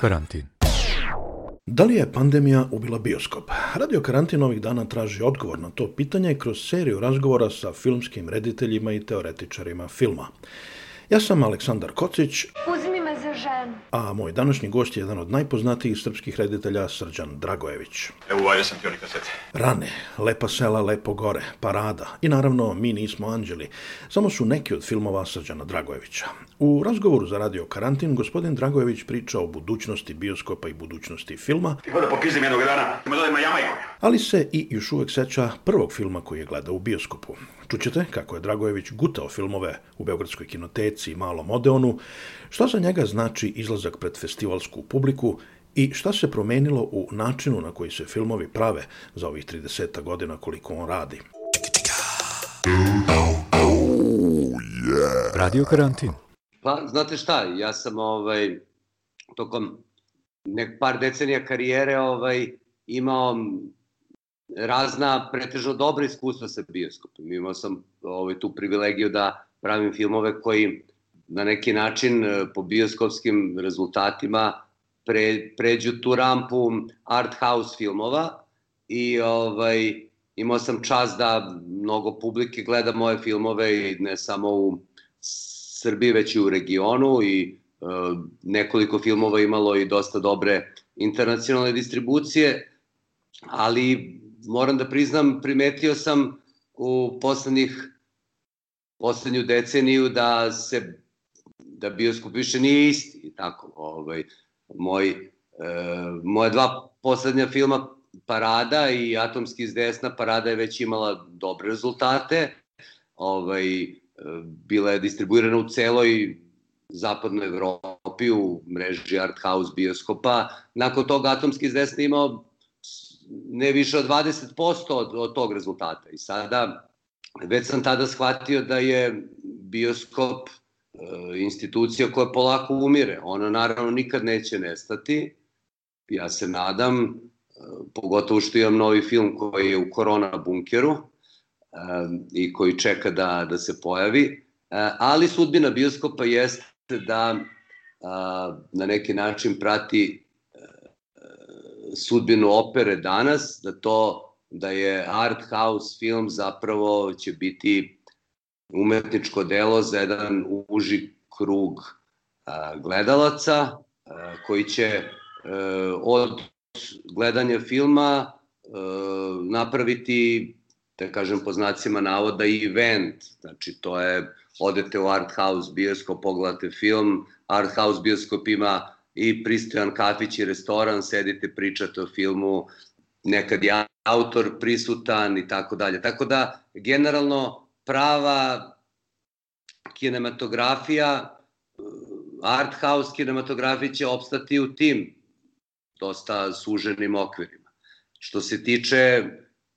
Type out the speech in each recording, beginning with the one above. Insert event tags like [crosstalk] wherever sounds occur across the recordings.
Karantin. Da li je pandemija ubila bioskop? Radio Karantin ovih dana traži odgovor na to pitanje kroz seriju razgovora sa filmskim rediteljima i teoretičarima filma. Ja sam Aleksandar Kocić. Uzmi ženu. A moj današnji gost je jedan od najpoznatijih srpskih reditelja Srđan Dragojević. Evo, uvario sam ti oni kasete. Rane, Lepa sela, Lepo gore, Parada i naravno Mi nismo anđeli. Samo su neki od filmova Srđana Dragojevića. U razgovoru za Radio Karantin gospodin Dragojević priča o budućnosti bioskopa i budućnosti filma. Ti hoda popizdim jednog dana, ima na Jamajku. Ali se i još uvek seća prvog filma koji je gledao u bioskopu. Čućete kako je Dragojević gutao filmove u Beogradskoj kinoteci i Malom Odeonu, šta za njega znači izlazak pred festivalsku publiku i šta se promenilo u načinu na koji se filmovi prave za ovih 30 godina koliko on radi. Radio Karantin. Pa, znate šta, ja sam ovaj, tokom nek par decenija karijere ovaj, imao razna, pretežno dobra iskustva sa bioskopom. Imao sam ovaj, tu privilegiju da pravim filmove koji na neki način eh, po bioskopskim rezultatima pre, pređu tu rampu art house filmova i ovaj, imao sam čast da mnogo publike gleda moje filmove i ne samo u Srbiji već i u regionu i e, nekoliko filmova imalo i dosta dobre internacionalne distribucije, ali moram da priznam, primetio sam u poslednjih poslednju deceniju da se da bioskop više nije isti tako ovaj moj e, moje dva poslednja filma Parada i Atomski iz desna Parada je već imala dobre rezultate ovaj bila je distribuirana u celoj zapadnoj Evropi u mreži Art House bioskopa. Nakon toga Atomski iz imao ne više od 20% od, od tog rezultata. I sada, već sam tada shvatio da je bioskop e, institucija koja polako umire. Ona naravno nikad neće nestati. Ja se nadam, e, pogotovo što imam novi film koji je u korona bunkeru, i koji čeka da, da se pojavi. Ali sudbina bioskopa jeste da na neki način prati sudbinu opere danas, da to da je art house film zapravo će biti umetničko delo za jedan uži krug gledalaca koji će od gledanja filma napraviti da kažem po znacima navoda event, znači to je odete u art house bioskop, pogledate film, art house bioskop ima i pristojan kafić i restoran, sedite, pričate o filmu, nekad je autor prisutan i tako dalje. Tako da, generalno, prava kinematografija, art house kinematografija će opstati u tim dosta suženim okvirima. Što se tiče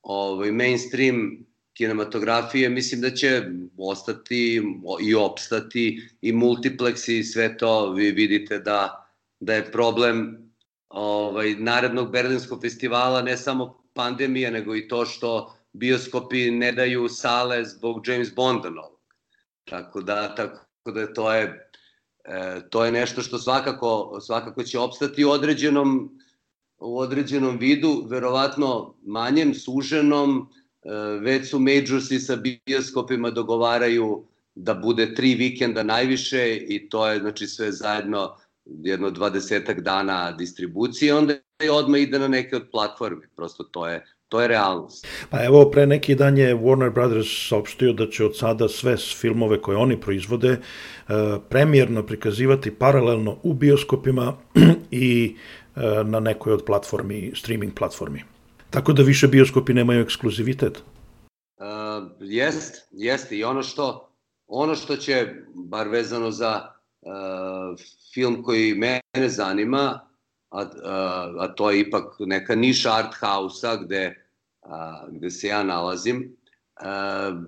ovaj, mainstream kinematografije, mislim da će ostati i opstati i multiplexi i sve to, vi vidite da, da je problem ovaj, narednog Berlinskog festivala ne samo pandemija, nego i to što bioskopi ne daju sale zbog James Bonda novog. Tako da, tako da to je, e, to je nešto što svakako, svakako će opstati u određenom u određenom vidu, verovatno manjem, suženom, e, već su majorsi sa bioskopima dogovaraju da bude tri vikenda najviše i to je znači sve zajedno jedno dvadesetak dana distribucije, onda je odmah ide na neke od platformi, prosto to je to je realnost. Pa evo, pre neki dan je Warner Brothers saopštio da će od sada sve filmove koje oni proizvode e, premijerno prikazivati paralelno u bioskopima [clears throat] i E, na nekoj od platformi, streaming platformi. Tako da više bioskopi nemaju ekskluzivitet. Uh, jest, jeste i ono što ono što će bar vezano za film koji mene zanima, a, a, a to je ipak neka niša art house-a gde, a, gde se ja nalazim, a,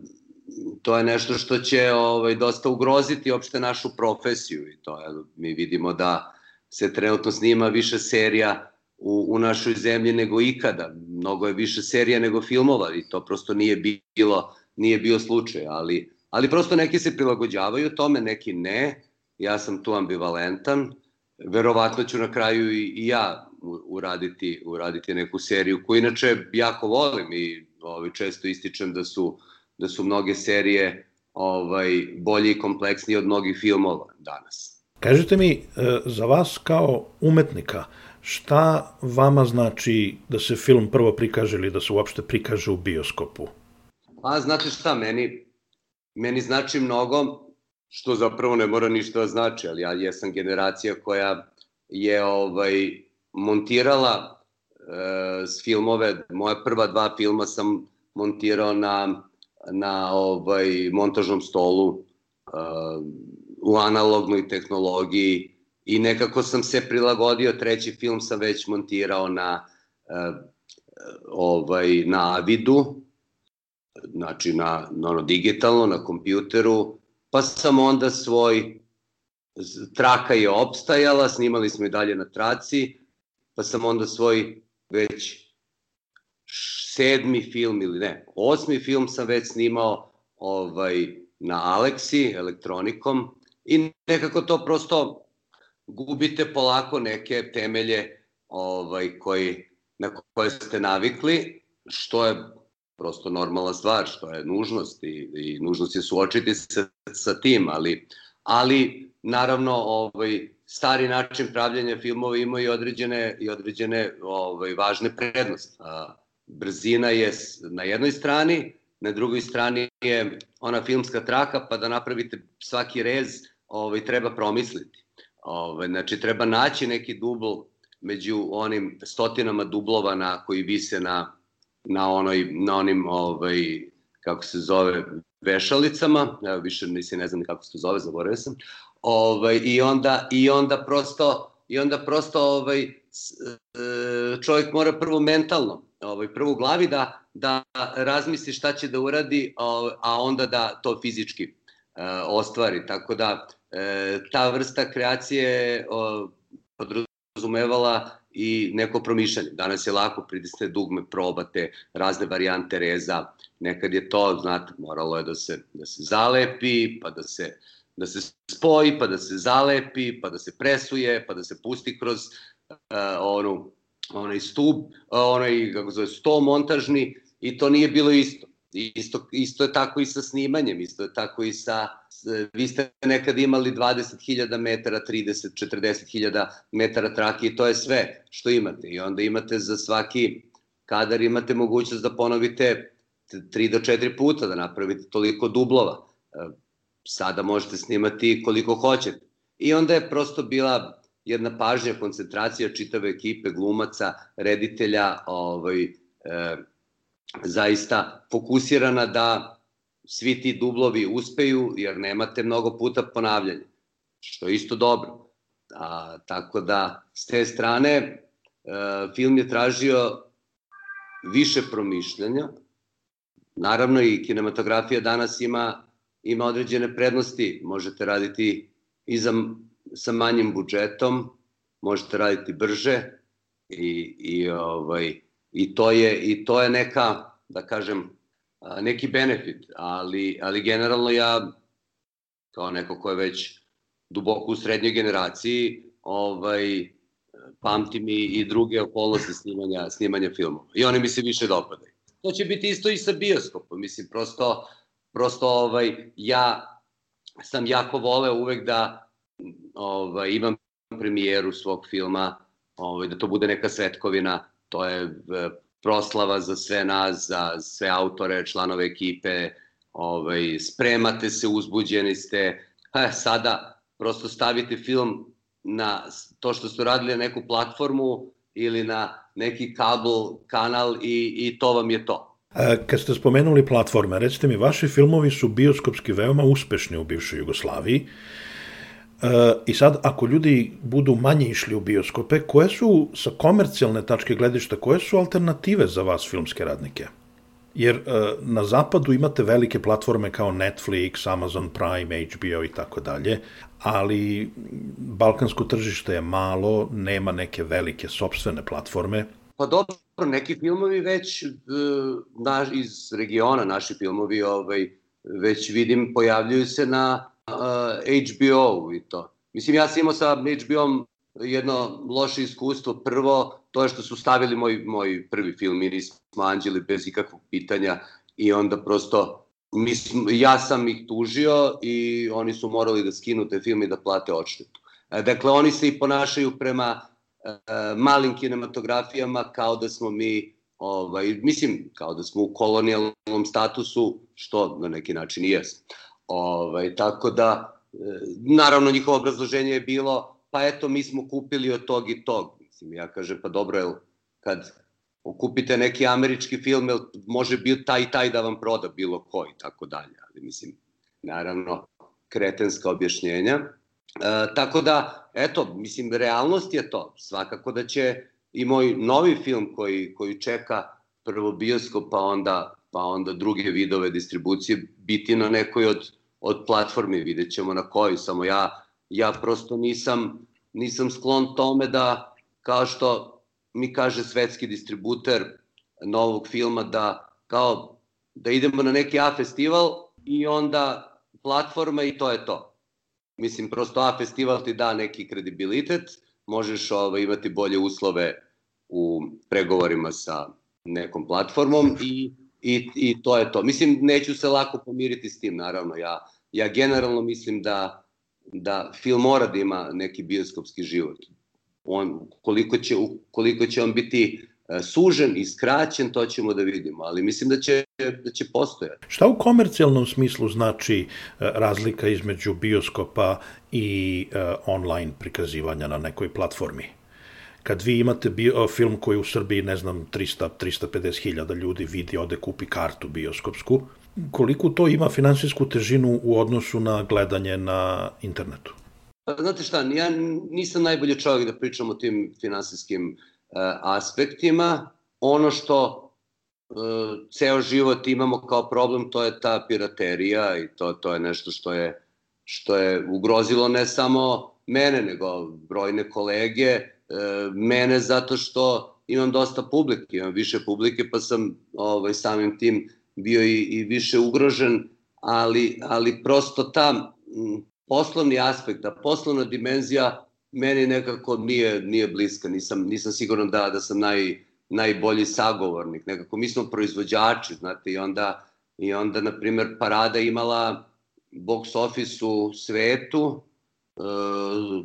to je nešto što će ovaj, dosta ugroziti opšte našu profesiju i to je, mi vidimo da se trenutno snima više serija u, u našoj zemlji nego ikada. Mnogo je više serija nego filmova i to prosto nije bilo, nije bio slučaj, ali, ali prosto neki se prilagođavaju tome, neki ne. Ja sam tu ambivalentan. verovatno ću na kraju i, i ja uraditi, uraditi neku seriju koju inače jako volim i ovaj, često ističem da su, da su mnoge serije ovaj, bolje i kompleksnije od mnogih filmova danas. Kažite mi, e, za vas kao umetnika, šta vama znači da se film prvo prikaže ili da se uopšte prikaže u bioskopu? Pa, znate šta, meni, meni znači mnogo, što zapravo ne mora ništa da znači, ali ja jesam generacija koja je ovaj montirala e, s filmove, moja prva dva filma sam montirao na, na ovaj montažnom stolu e, u analognoj tehnologiji i nekako sam se prilagodio, treći film sam već montirao na e, ovaj na Avidu, znači na, na ono digitalno, na kompjuteru, pa sam onda svoj traka je opstajala, snimali smo i dalje na traci, pa sam onda svoj već sedmi film ili ne, osmi film sam već snimao ovaj, na Alexi, elektronikom i nekako to prosto gubite polako neke temelje ovaj, koji, na koje ste navikli, što je prosto normalna stvar, što je nužnost i, i nužnost je suočiti se sa tim, ali, ali naravno ovaj, stari način pravljanja filmova ima i određene, i određene ovaj, važne prednosti. Brzina je na jednoj strani, na drugoj strani je ona filmska traka, pa da napravite svaki rez ovaj, treba promisliti. Ovaj, znači, treba naći neki dubl među onim stotinama dublova na koji vise na na onoj na onim ovaj kako se zove vešalicama, ja više nisi ne znam kako se to zove, zaboravio sam. Ovaj i onda i onda prosto i onda prosto ovaj e, čovjek mora prvo mentalno, ovaj prvo u glavi da da razmisli šta će da uradi, a onda da to fizički e, ostvari. Tako da e, ta vrsta kreacije podrazumevala i neko promišljanje. Danas je lako pritisne dugme, probate razne varijante reza. Nekad je to, znate, moralo je da se, da se zalepi, pa da se, da se spoji, pa da se zalepi, pa da se presuje, pa da se pusti kroz uh, onu, onaj stub, uh, onaj, kako zove, sto montažni i to nije bilo isto. Isto, isto je tako i sa snimanjem, isto je tako i sa... Vi ste nekad imali 20.000 metara, 30, 40.000 metara trake i to je sve što imate. I onda imate za svaki kadar imate mogućnost da ponovite 3 do 4 puta, da napravite toliko dublova. Sada možete snimati koliko hoćete. I onda je prosto bila jedna pažnja, koncentracija čitave ekipe glumaca, reditelja, ovaj, zaista fokusirana da svi ti dublovi uspeju, jer nemate mnogo puta ponavljanje, što je isto dobro. A, tako da, s te strane, e, film je tražio više promišljanja. Naravno i kinematografija danas ima, ima određene prednosti. Možete raditi i za, sa manjim budžetom, možete raditi brže i, i ovaj, i to je, i to je neka, da kažem, neki benefit, ali, ali generalno ja, kao neko ko je već duboko u srednjoj generaciji, ovaj, pamtim i, i druge okolnosti snimanja, snimanja filmova. I oni mi se više dopadaju. To će biti isto i sa bioskopom. Mislim, prosto, prosto ovaj, ja sam jako voleo uvek da ovaj, imam premijeru svog filma, ovaj, da to bude neka svetkovina, to je e, proslava za sve nas, za sve autore, članove ekipe, ovaj, spremate se, uzbuđeni ste, [laughs] e, sada prosto stavite film na to što ste radili na neku platformu ili na neki kabel kanal i, i to vam je to. E, kad ste spomenuli platforme, recite mi, vaši filmovi su bioskopski veoma uspešni u bivšoj Jugoslaviji. E, I sad, ako ljudi budu manje išli u bioskope, koje su, sa komercijalne tačke gledišta, koje su alternative za vas filmske radnike? Jer e, na zapadu imate velike platforme kao Netflix, Amazon Prime, HBO i tako dalje, ali balkansko tržište je malo, nema neke velike sobstvene platforme. Pa dobro, neki filmovi već naš, iz regiona, naši filmovi ovaj, već vidim pojavljuju se na uh, HBO i to. Mislim, ja sam imao sa HBO-om jedno loše iskustvo. Prvo, to je što su stavili moj, moj prvi film, mi nismo anđeli bez ikakvog pitanja i onda prosto mi smo, ja sam ih tužio i oni su morali da skinu te film i da plate odštetu. E, dakle, oni se i ponašaju prema e, malim kinematografijama kao da smo mi, ovaj, mislim, kao da smo u kolonijalnom statusu, što na neki način i jesmo. Ovaj, tako da, e, naravno, njihovo obrazloženje je bilo, pa eto, mi smo kupili od tog i tog. Mislim, ja kažem, pa dobro, jel, kad kupite neki američki film, jel, može biti taj i taj da vam proda bilo koji, tako dalje. Ali, mislim, naravno, kretenska objašnjenja. E, tako da, eto, mislim, realnost je to. Svakako da će i moj novi film koji, koji čeka prvo bioskop, pa onda, pa onda druge vidove distribucije, biti na nekoj od, od platformi, vidjet ćemo na koji, samo ja, ja prosto nisam, nisam sklon tome da, kao što mi kaže svetski distributer novog filma, da kao da idemo na neki A festival i onda platforma i to je to. Mislim, prosto A festival ti da neki kredibilitet, možeš ovaj, imati bolje uslove u pregovorima sa nekom platformom i, i, i to je to. Mislim, neću se lako pomiriti s tim, naravno. Ja, ja generalno mislim da, da film mora da ima neki bioskopski život. On, koliko, će, koliko će on biti E, sužen i skraćen, to ćemo da vidimo, ali mislim da će, da će postojati. Šta u komercijalnom smislu znači e, razlika između bioskopa i e, online prikazivanja na nekoj platformi? Kad vi imate bio, film koji u Srbiji, ne znam, 300-350 hiljada ljudi vidi, ode kupi kartu bioskopsku, koliko to ima finansijsku težinu u odnosu na gledanje na internetu? Pa, znate šta, ja nisam najbolji čovjek da pričam o tim finansijskim uh, E, aspektima. Ono što e, ceo život imamo kao problem to je ta piraterija i to to je nešto što je što je ugrozilo ne samo mene nego brojne kolege e, mene zato što imam dosta publike imam više publike pa sam ovaj samim tim bio i, i više ugrožen ali ali prosto ta poslovni aspekt ta poslovna dimenzija meni nekako nije, nije bliska, nisam, nisam siguran da, da sam naj, najbolji sagovornik, nekako mi smo proizvođači, znate, i onda, i onda na primer, Parada imala box office u svetu e,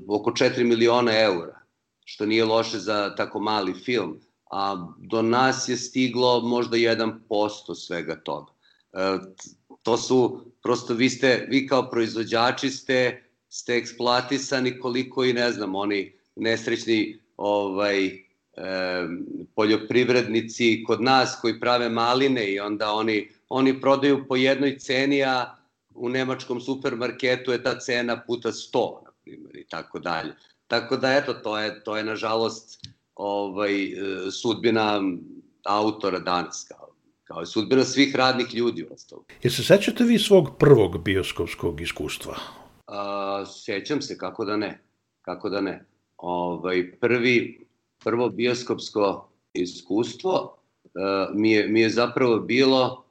oko 4 miliona eura, što nije loše za tako mali film, a do nas je stiglo možda 1% svega toga. E, to su, prosto vi ste, vi kao proizvođači ste ste eksploatisani koliko i ne znam, oni nesrećni ovaj, e, poljoprivrednici kod nas koji prave maline i onda oni, oni prodaju po jednoj ceni, a u nemačkom supermarketu je ta cena puta 100, na primjer, i tako dalje. Tako da, eto, to je, to je nažalost ovaj, e, sudbina autora danas, kao, kao je sudbina svih radnih ljudi u ostalo. Jer se sećate vi svog prvog bioskopskog iskustva? A, sećam se, kako da ne. Kako da ne. Ovaj, prvi, prvo bioskopsko iskustvo uh, mi, je, mi je zapravo bilo,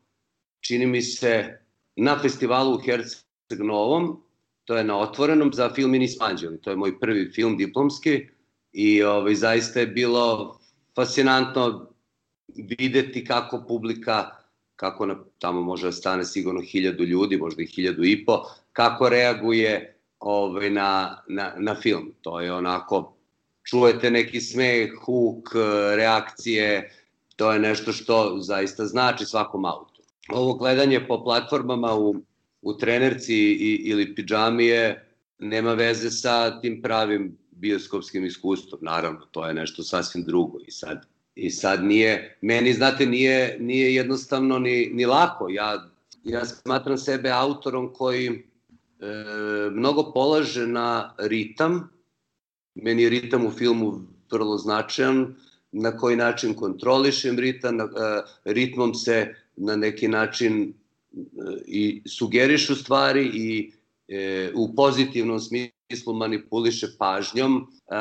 čini mi se, na festivalu u Herceg Novom, to je na otvorenom za film Minis Anđeli, to je moj prvi film diplomski i ovaj, zaista je bilo fascinantno videti kako publika, kako na, tamo može da stane sigurno hiljadu ljudi, možda i hiljadu i po, kako reaguje ovaj, na, na, na film. To je onako, čujete neki smeh, huk, reakcije, to je nešto što zaista znači svakom autu. Ovo gledanje po platformama u, u trenerci i, ili pidžamije nema veze sa tim pravim bioskopskim iskustvom, naravno, to je nešto sasvim drugo. I sad i sad nije, meni znate nije, nije jednostavno ni, ni lako, ja, ja smatram sebe autorom koji e, mnogo polaže na ritam. Meni je ritam u filmu vrlo značajan, na koji način kontrolišem ritam, e, ritmom se na neki način i sugerišu stvari i e, u pozitivnom smislu manipuliše pažnjom e,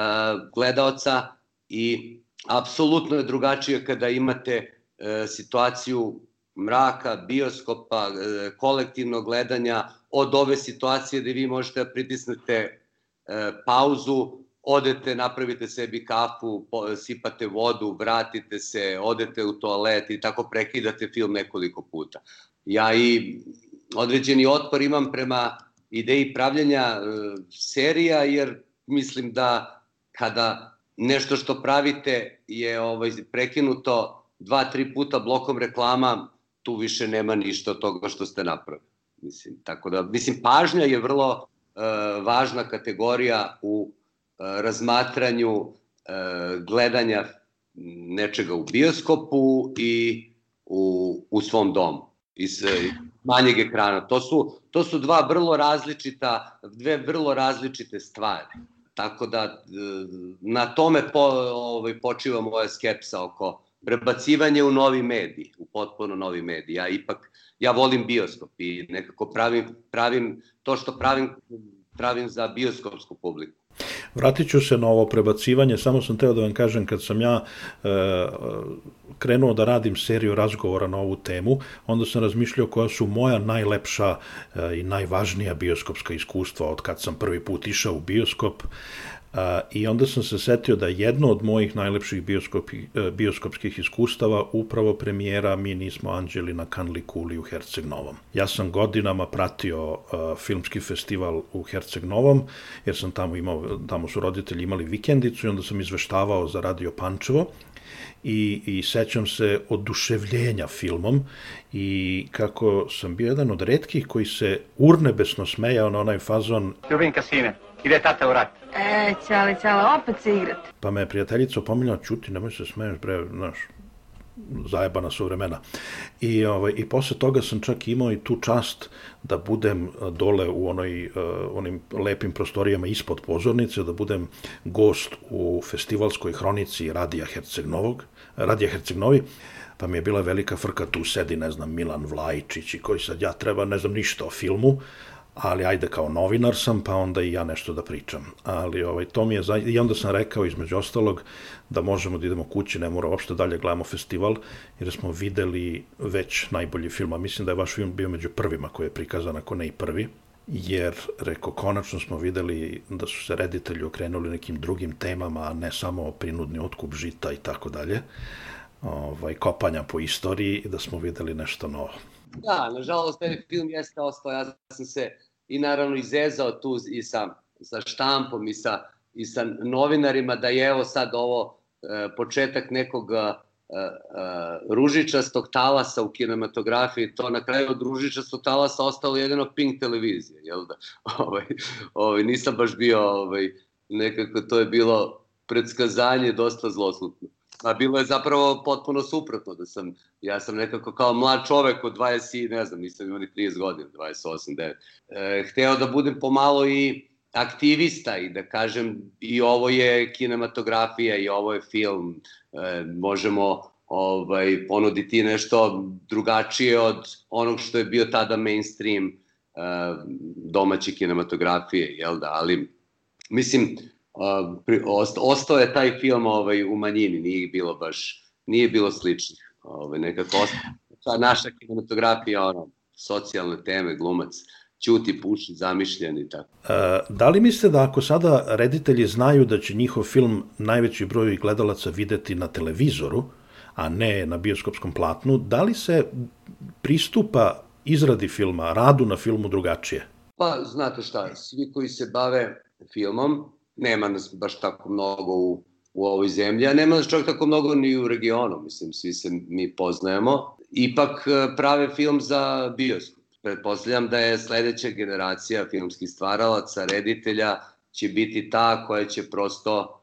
gledaoca i apsolutno je drugačije kada imate e, situaciju mraka, bioskopa, e, kolektivnog gledanja, od ove situacije da vi možete da pritisnete e, pauzu odete, napravite sebi kafu, sipate vodu, vratite se, odete u toalet i tako prekidate film nekoliko puta. Ja i određeni otpor imam prema ideji pravljanja e, serija, jer mislim da kada nešto što pravite je ovaj, prekinuto dva, tri puta blokom reklama, tu više nema ništa od toga što ste napravili. Mislim, tako da, mislim, pažnja je vrlo e, važna kategorija u e, razmatranju e, gledanja nečega u bioskopu i u, u svom domu iz manjeg ekrana. To su, to su dva vrlo različita, dve vrlo različite stvari. Tako da e, na tome po, ovaj, počiva moja skepsa oko prebacivanja u novi medij, u potpuno novi medij. Ja ipak, ja volim bioskop i nekako pravim, pravim to što pravim, pravim za bioskopsku publiku. Vratit ću se na ovo prebacivanje, samo sam teo da vam kažem, kad sam ja e, krenuo da radim seriju razgovora na ovu temu, onda sam razmišljao koja su moja najlepša e, i najvažnija bioskopska iskustva od kad sam prvi put išao u bioskop. I onda sam se setio da jedno od mojih najlepših bioskopi, e, bioskopskih iskustava upravo premijera Mi nismo anđeli na Kanli Kuli u Herceg Novom. Ja sam godinama pratio uh, filmski festival u Herceg Novom, jer sam tamo imao, tamo su roditelji imali vikendicu i onda sam izveštavao za Radio Pančevo i, i sećam se oduševljenja filmom i kako sam bio jedan od redkih koji se urnebesno smejao na onaj fazon Ljubim kasine, ide tata u rat. E, ćale, ćale, opet se igrat. Pa me prijateljica opominjala, čuti, nemoj se smeješ, bre, znaš, zajebana su vremena. I, ovaj, I posle toga sam čak imao i tu čast da budem dole u onoj, uh, onim lepim prostorijama ispod pozornice, da budem gost u festivalskoj hronici Radija Herceg Novog, Radija Herceg Novi, pa mi je bila velika frka, tu sedi, ne znam, Milan Vlajčić i koji sad ja treba, ne znam ništa o filmu, ali ajde kao novinar sam, pa onda i ja nešto da pričam. Ali ovaj, to mi je, za... i onda sam rekao između ostalog da možemo da idemo kući, ne mora uopšte dalje gledamo festival, jer smo videli već najbolji film, a mislim da je vaš film bio među prvima koji je prikazan, ako ne i prvi, jer, reko, konačno smo videli da su se reditelji okrenuli nekim drugim temama, a ne samo prinudni otkup žita i tako dalje, ovaj, kopanja po istoriji da smo videli nešto novo. Da, nažalost, taj film jeste ostao, ja sam se i naravno izezao tu i sa, sa štampom i sa, i sa novinarima da je evo sad ovo e, početak nekog e, e, ružičastog talasa u kinematografiji, to na kraju od ružičastog talasa ostalo jedino Pink televizija, jel da? [laughs] Ovaj, ovaj, nisam baš bio, ovaj, nekako to je bilo predskazanje dosta zloslutno. A bilo je zapravo potpuno suprotno, da sam, ja sam nekako kao mlad čovek od 20, ne znam, nisam imao ni 30 godina, 28, 9. E, hteo da budem pomalo i aktivista i da kažem i ovo je kinematografija i ovo je film, e, možemo ovaj, ponuditi nešto drugačije od onog što je bio tada mainstream e, domaće kinematografije, jel da, ali mislim, ostao je taj film ovaj, u manjini, nije bilo baš, nije bilo sličnih. Ovaj, nekako ostao, ta naša kinematografija, ono, socijalne teme, glumac, ćuti, puši, zamišljen i tako. E, da li mislite da ako sada reditelji znaju da će njihov film najveći broj gledalaca videti na televizoru, a ne na bioskopskom platnu, da li se pristupa izradi filma, radu na filmu drugačije? Pa, znate šta, svi koji se bave filmom, nema nas baš tako mnogo u, u ovoj zemlji, a nema nas čak tako mnogo ni u regionu, mislim, svi se mi poznajemo. Ipak e, prave film za bioskop. Pretpostavljam da je sledeća generacija filmskih stvaralaca, reditelja, će biti ta koja će prosto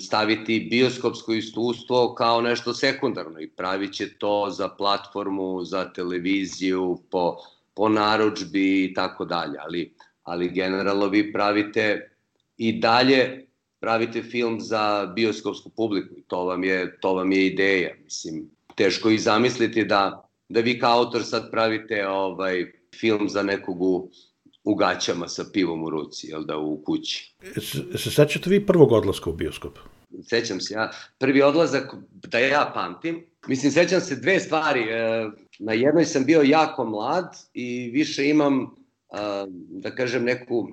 staviti bioskopsko iskustvo kao nešto sekundarno i pravit će to za platformu, za televiziju, po, po naručbi i tako dalje. Ali, ali generalno vi pravite i dalje pravite film za bioskopsku publiku i to vam je, to vam je ideja. Mislim, teško i zamisliti da, da vi kao autor sad pravite ovaj film za nekog u, u gaćama sa pivom u ruci, jel da, u kući. Se, se sećate vi prvog odlaska u bioskop? Sećam se ja. Prvi odlazak, da ja pamtim, mislim, sećam se dve stvari. E, na jednoj sam bio jako mlad i više imam, da kažem, neku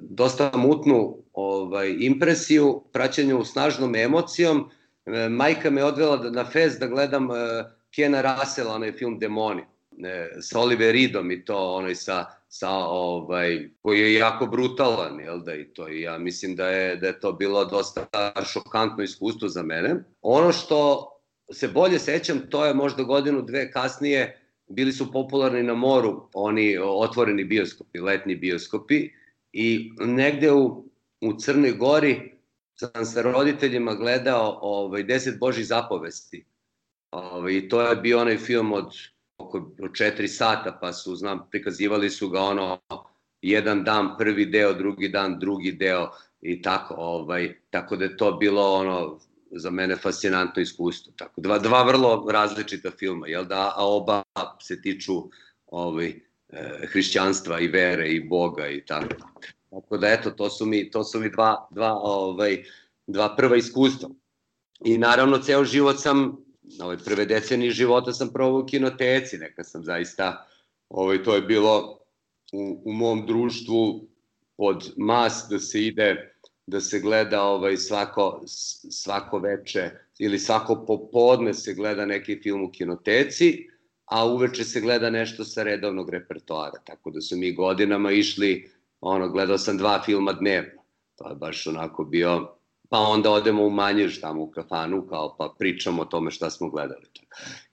dosta mutnu ovaj, impresiju, praćenju snažnom emocijom. E, majka me odvela na fest da gledam e, Kena Russell, onaj film Demoni, e, sa Oliver Reedom i to onaj sa, sa ovaj, koji je jako brutalan, jel da i to i ja mislim da je, da je to bilo dosta šokantno iskustvo za mene. Ono što se bolje sećam, to je možda godinu, dve kasnije, bili su popularni na moru, oni otvoreni bioskopi, letni bioskopi, i negde u, u Crnoj Gori sam sa roditeljima gledao ovaj, Deset Božih zapovesti. Ovaj, to je bio onaj film od oko četiri sata, pa su, znam, prikazivali su ga ono, jedan dan prvi deo, drugi dan drugi deo i tako, ovaj, tako da je to bilo ono, za mene fascinantno iskustvo. Tako, dva, dva vrlo različita filma, jel da, a oba se tiču ovaj, e, hrišćanstva i vere i Boga i tako. Tako da eto, to su mi, to su mi dva, dva, ovaj, dva prva iskustva. I naravno, ceo život sam, ovaj, prve decenije života sam provao u kinoteci, neka sam zaista, ovaj, to je bilo u, u mom društvu pod mas da se ide da se gleda ovaj svako svako veče ili svako popodne se gleda neki film u kinoteci, a uveče se gleda nešto sa redovnog repertoara. Tako da su mi godinama išli, ono, gledao sam dva filma dnevno. To je baš onako bio, pa onda odemo u manjež tamo u kafanu, kao pa pričamo o tome šta smo gledali.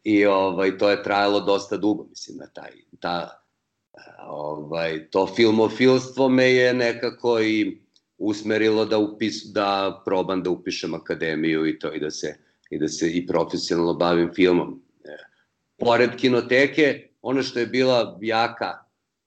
I ovaj, to je trajalo dosta dugo, mislim, na taj, ta, ovaj, to filmofilstvo me je nekako i usmerilo da upis da probam da upišem akademiju i to i da se i da se i profesionalno bavim filmom. E, pored kinoteke, ono što je bila jaka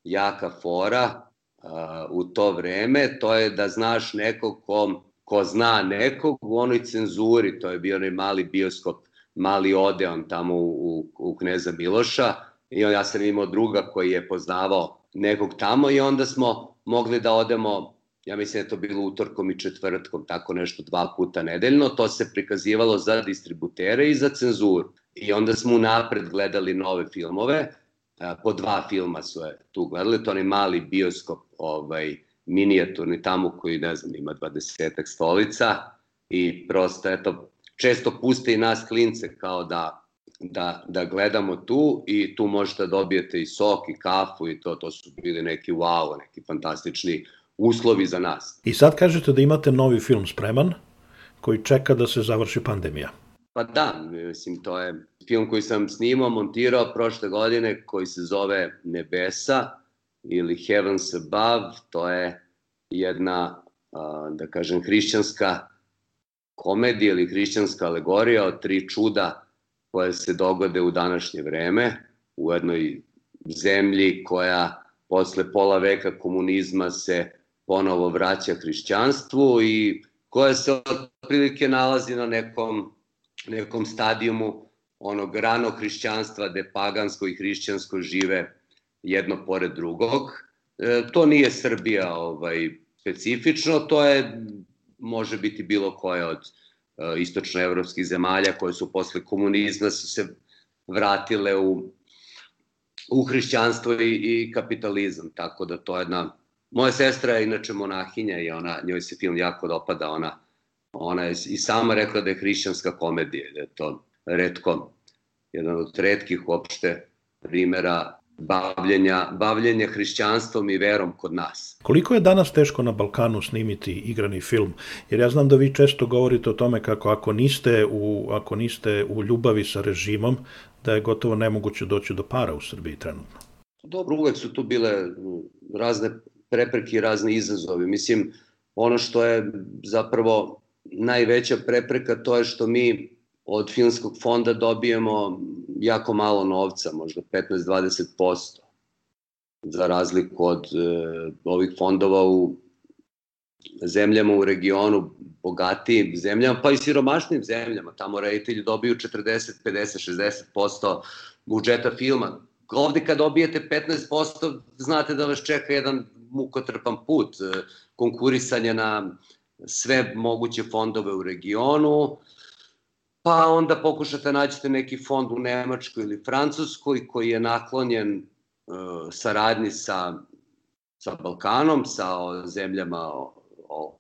jaka fora uh, u to vreme, to je da znaš nekog ko, ko zna nekog u onoj cenzuri, to je bio onaj mali bioskop, mali Odeon tamo u, u, u Kneza Miloša i on, ja sam imao druga koji je poznavao nekog tamo i onda smo mogli da odemo ja mislim da je to bilo utorkom i četvrtkom, tako nešto dva puta nedeljno, to se prikazivalo za distributere i za cenzuru. I onda smo napred gledali nove filmove, po dva filma su je tu gledali, to je mali bioskop, ovaj, minijaturni tamo koji, ne znam, ima 20 stolica i prosto, eto, često puste i nas klince kao da da, da gledamo tu i tu možete da dobijete i sok i kafu i to, to su bili neki wow, neki fantastični uslovi za nas. I sad kažete da imate novi film spreman koji čeka da se završi pandemija. Pa da, mislim, to je film koji sam snimao, montirao prošle godine koji se zove Nebesa ili Heavens Above. To je jedna, da kažem, hrišćanska komedija ili hrišćanska alegorija od tri čuda koje se dogode u današnje vreme u jednoj zemlji koja posle pola veka komunizma se ponovo vraća hrišćanstvu i koja se otprilike nalazi na nekom, nekom stadijumu onog rano hrišćanstva gde pagansko i hrišćansko žive jedno pored drugog. E, to nije Srbija ovaj, specifično, to je može biti bilo koje od e, istočnoevropskih zemalja koje su posle komunizma su se vratile u, u hrišćanstvo i, i kapitalizam, tako da to je jedna Moja sestra je inače monahinja i ona, njoj se film jako dopada, ona, ona je i sama rekla da je hrišćanska komedija, da je to redko, jedan od redkih uopšte primera bavljenja, bavljenja hrišćanstvom i verom kod nas. Koliko je danas teško na Balkanu snimiti igrani film? Jer ja znam da vi često govorite o tome kako ako niste u, ako niste u ljubavi sa režimom, da je gotovo nemoguće doći do para u Srbiji trenutno. Dobro, uvek su tu bile razne prepreke i razni izazovi. Mislim, ono što je zapravo najveća prepreka to je što mi od filmskog fonda dobijemo jako malo novca, možda 15-20%, za razliku od e, ovih fondova u zemljama u regionu, bogatijim zemljama, pa i siromašnim zemljama. Tamo reditelji dobiju 40, 50, 60% budžeta filma. Ovde kad dobijete 15%, znate da vas čeka jedan mukotrpan put e, konkurisanja na sve moguće fondove u regionu, pa onda pokušate naćete neki fond u Nemačkoj ili Francuskoj koji je naklonjen uh, saradnji sa, sa Balkanom, sa zemljama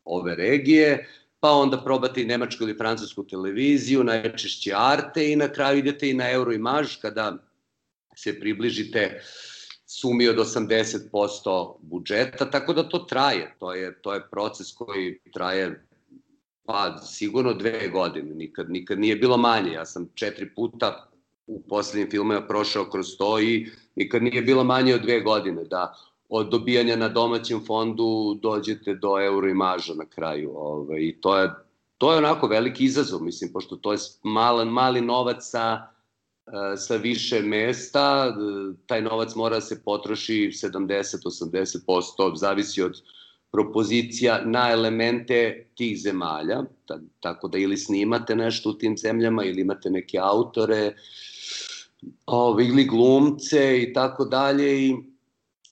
ove regije, pa onda probate i nemačku ili francusku televiziju, najčešće Arte i na kraju idete i na Euro i Maž kada se približite sumi od 80% budžeta, tako da to traje. To je, to je proces koji traje pa sigurno dve godine, nikad, nikad nije bilo manje. Ja sam četiri puta u poslednjim filmima prošao kroz to i nikad nije bilo manje od dve godine da od dobijanja na domaćem fondu dođete do euro imaža na kraju. Ovaj, I to je, to je onako veliki izazov, mislim, pošto to je malan, mali novac sa, sa više mesta, taj novac mora da se potroši 70-80%, zavisi od propozicija na elemente tih zemalja, tako da ili snimate nešto u tim zemljama ili imate neke autore, ili glumce i tako dalje i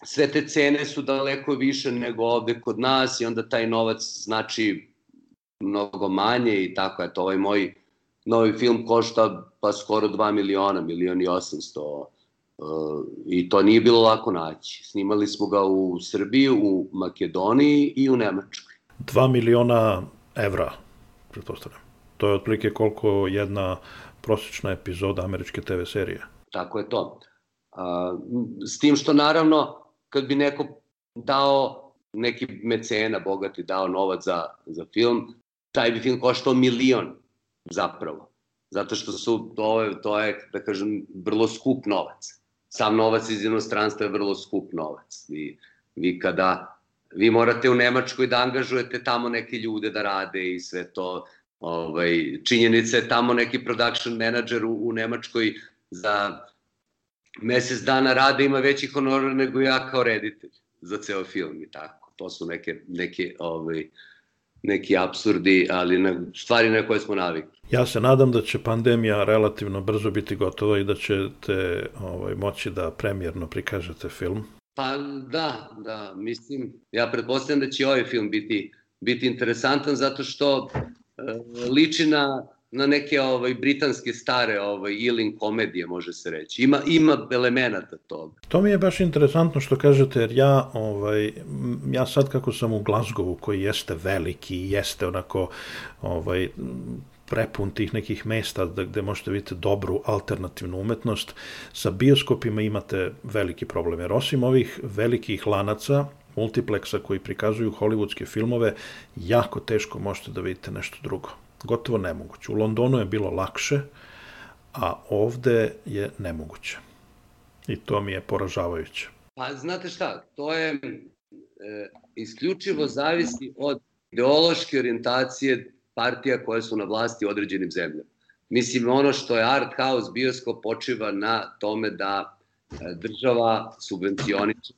sve te cene su daleko više nego ovde kod nas i onda taj novac znači mnogo manje i tako je to ovaj moj novi film košta pa skoro 2 miliona, milion i 800 uh, i to nije bilo lako naći. Snimali smo ga u Srbiji, u Makedoniji i u Nemačkoj. 2 miliona evra, pretpostavljam. To je otprilike koliko jedna prosječna epizoda američke TV serije. Tako je to. S tim što naravno kad bi neko dao neki mecena bogati dao novac za, za film, taj bi film koštao milion zapravo. Zato što su, to je, to je, da kažem, vrlo skup novac. Sam novac iz inostranstva je vrlo skup novac. Vi, vi kada, vi morate u Nemačkoj da angažujete tamo neke ljude da rade i sve to, ovaj, činjenica je tamo neki production manager u, u Nemačkoj za mesec dana rada ima veći honorar nego ja kao reditelj za ceo film i tako. To su neke, neke ovaj, neki absurdi, ali na, stvari na koje smo navikli. Ja se nadam da će pandemija relativno brzo biti gotova i da ćete ovaj, moći da premjerno prikažete film. Pa da, da, mislim, ja pretpostavljam da će ovaj film biti, biti interesantan zato što e, liči na na neke ovaj britanske stare ovaj Ealing komedije može se reći. Ima ima elemenata toga. To mi je baš interesantno što kažete jer ja ovaj ja sad kako sam u Glasgowu koji jeste veliki, jeste onako ovaj prepun tih nekih mesta da, gde možete vidjeti dobru alternativnu umetnost, sa bioskopima imate veliki problem, jer osim ovih velikih lanaca, multipleksa koji prikazuju hollywoodske filmove, jako teško možete da vidite nešto drugo gotovo nemoguće. U Londonu je bilo lakše, a ovde je nemoguće. I to mi je poražavajuće. Pa znate šta, to je e, isključivo zavisi od ideološke orijentacije partija koje su na vlasti u određenim zemljama. Mislim, ono što je art house bioskop počiva na tome da e, država subvencioniče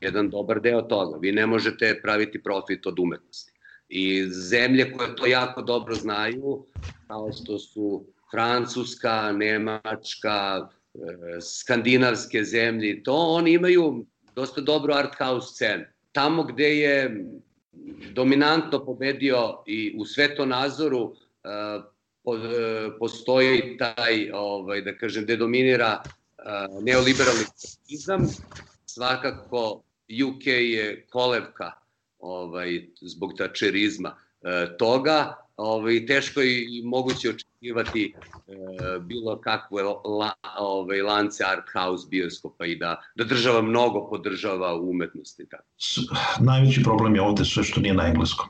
jedan dobar deo toga. Vi ne možete praviti profit od umetnosti. I zemlje koje to jako dobro znaju, kao što su Francuska, Nemačka, e, skandinavske zemlje, to oni imaju dosta dobro art house scenu. Tamo gde je dominantno pobedio i u svetonazoru e, e, postoji taj, ovaj, da kažem, gde dominira neoliberalni kapitalizam, svakako UK je kolevka ovaj, zbog tačerizma e, toga, ovaj, teško i moguće očekivati e, bilo kakve la, ovaj, lance art house bioskopa i da, da država mnogo podržava umetnosti. Tako. Najveći problem je ovde sve što nije na engleskom.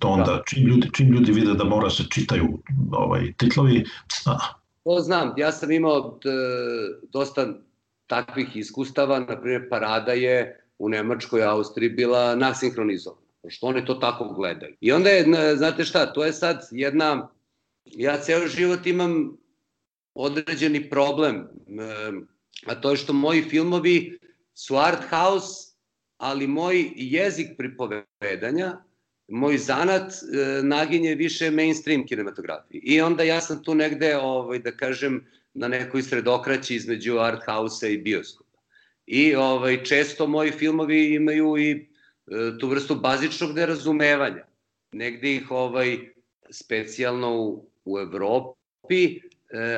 To onda, da. čim, ljudi, čim ljudi vide da mora se čitaju ovaj, titlovi... A. To znam, ja sam imao d, dosta takvih iskustava, na primjer Parada je u Nemačkoj i Austriji bila nasinhronizovana. Što oni to tako gledaju. I onda je, znate šta, to je sad jedna, ja ceo život imam određeni problem, a to je što moji filmovi su art house, ali moj jezik pripovedanja, moj zanat e, naginje više mainstream kinematografiji. I onda ja sam tu negde, ovaj, da kažem, na nekoj sredokraći između art house-a i bioskopa. I ovaj, često moji filmovi imaju i e, tu vrstu bazičnog nerazumevanja. Negde ih ovaj, specijalno u, u Evropi e,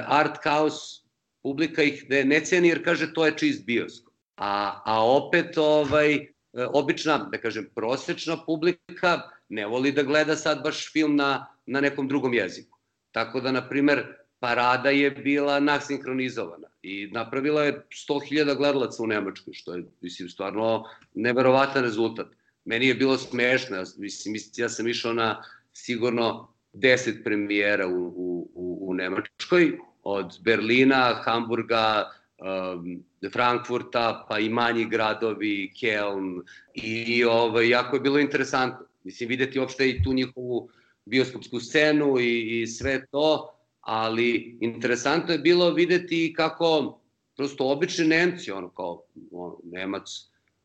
art house publika ih ne, ne ceni jer kaže to je čist bioskop. A, a opet ovaj, e, obična, da kažem, prosečna publika ne voli da gleda sad baš film na, na nekom drugom jeziku. Tako da, na primer, Parada je bila nasinkronizovana i napravila je 100.000 gledalaca u Nemačkoj, što je, mislim, stvarno neverovatan rezultat. Meni je bilo smešno, mislim, ja sam išao na sigurno 10 premijera u, u, u, u Nemačkoj, od Berlina, Hamburga, um, Frankfurta, pa i manji gradovi, Keln, i ovaj, jako je bilo interesantno. Mislim, videti uopšte i tu njihovu bioskopsku scenu i, i sve to, ali interesantno je bilo videti kako prosto obični Nemci, ono kao ono, Nemac,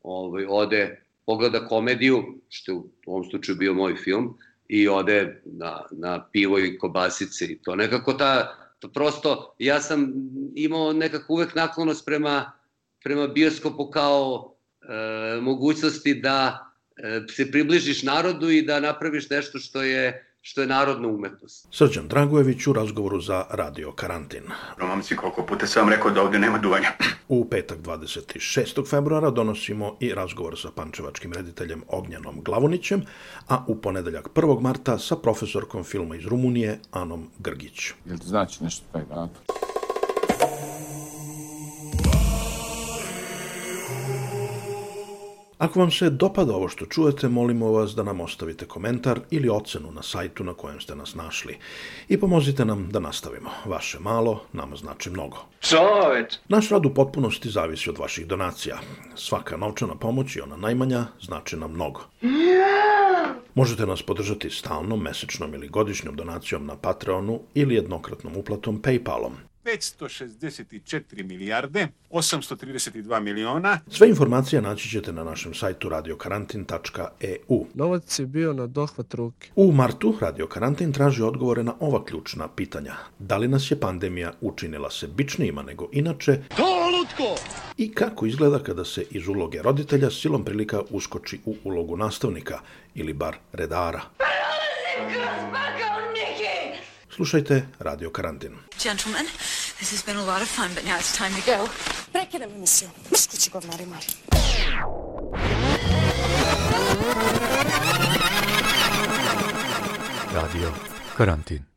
ovaj, ode, pogleda komediju, što je u ovom slučaju bio moj film, i ode na, na pivo i kobasice i to. Nekako ta, to prosto, ja sam imao nekako uvek naklonost prema, prema bioskopu kao e, mogućnosti da e, se približiš narodu i da napraviš nešto što je što je narodna umetnost. Srđan Dragojević u razgovoru za Radio Karantin. Romamci, koliko puta sam rekao da ovde nema duvanja. U petak 26. februara donosimo i razgovor sa pančevačkim rediteljem Ognjanom Glavonićem, a u ponedeljak 1. marta sa profesorkom filma iz Rumunije Anom Grgić. Jel ti znači nešto taj datum? Ako vam se dopada ovo što čujete, molimo vas da nam ostavite komentar ili ocenu na sajtu na kojem ste nas našli. I pomozite nam da nastavimo. Vaše malo nama znači mnogo. Naš rad u potpunosti zavisi od vaših donacija. Svaka novčana pomoć i ona najmanja znači nam mnogo. Možete nas podržati stalnom, mesečnom ili godišnjom donacijom na Patreonu ili jednokratnom uplatom Paypalom. 564 milijarde, 832 miliona. Sve informacije naći ćete na našem sajtu radiokarantin.eu. Novac je bio na dohvat ruke. U martu Radio Karantin traži odgovore na ova ključna pitanja. Da li nas je pandemija učinila sebičnijima nego inače? To lutko! I kako izgleda kada se iz uloge roditelja silom prilika uskoči u ulogu nastavnika ili bar redara? Slušajte Radio Karantin. Gentlemen, this has been a lot of fun, but now it's time to go. Prekidam emisiju. Mrškući govnari mali. Radio Karantin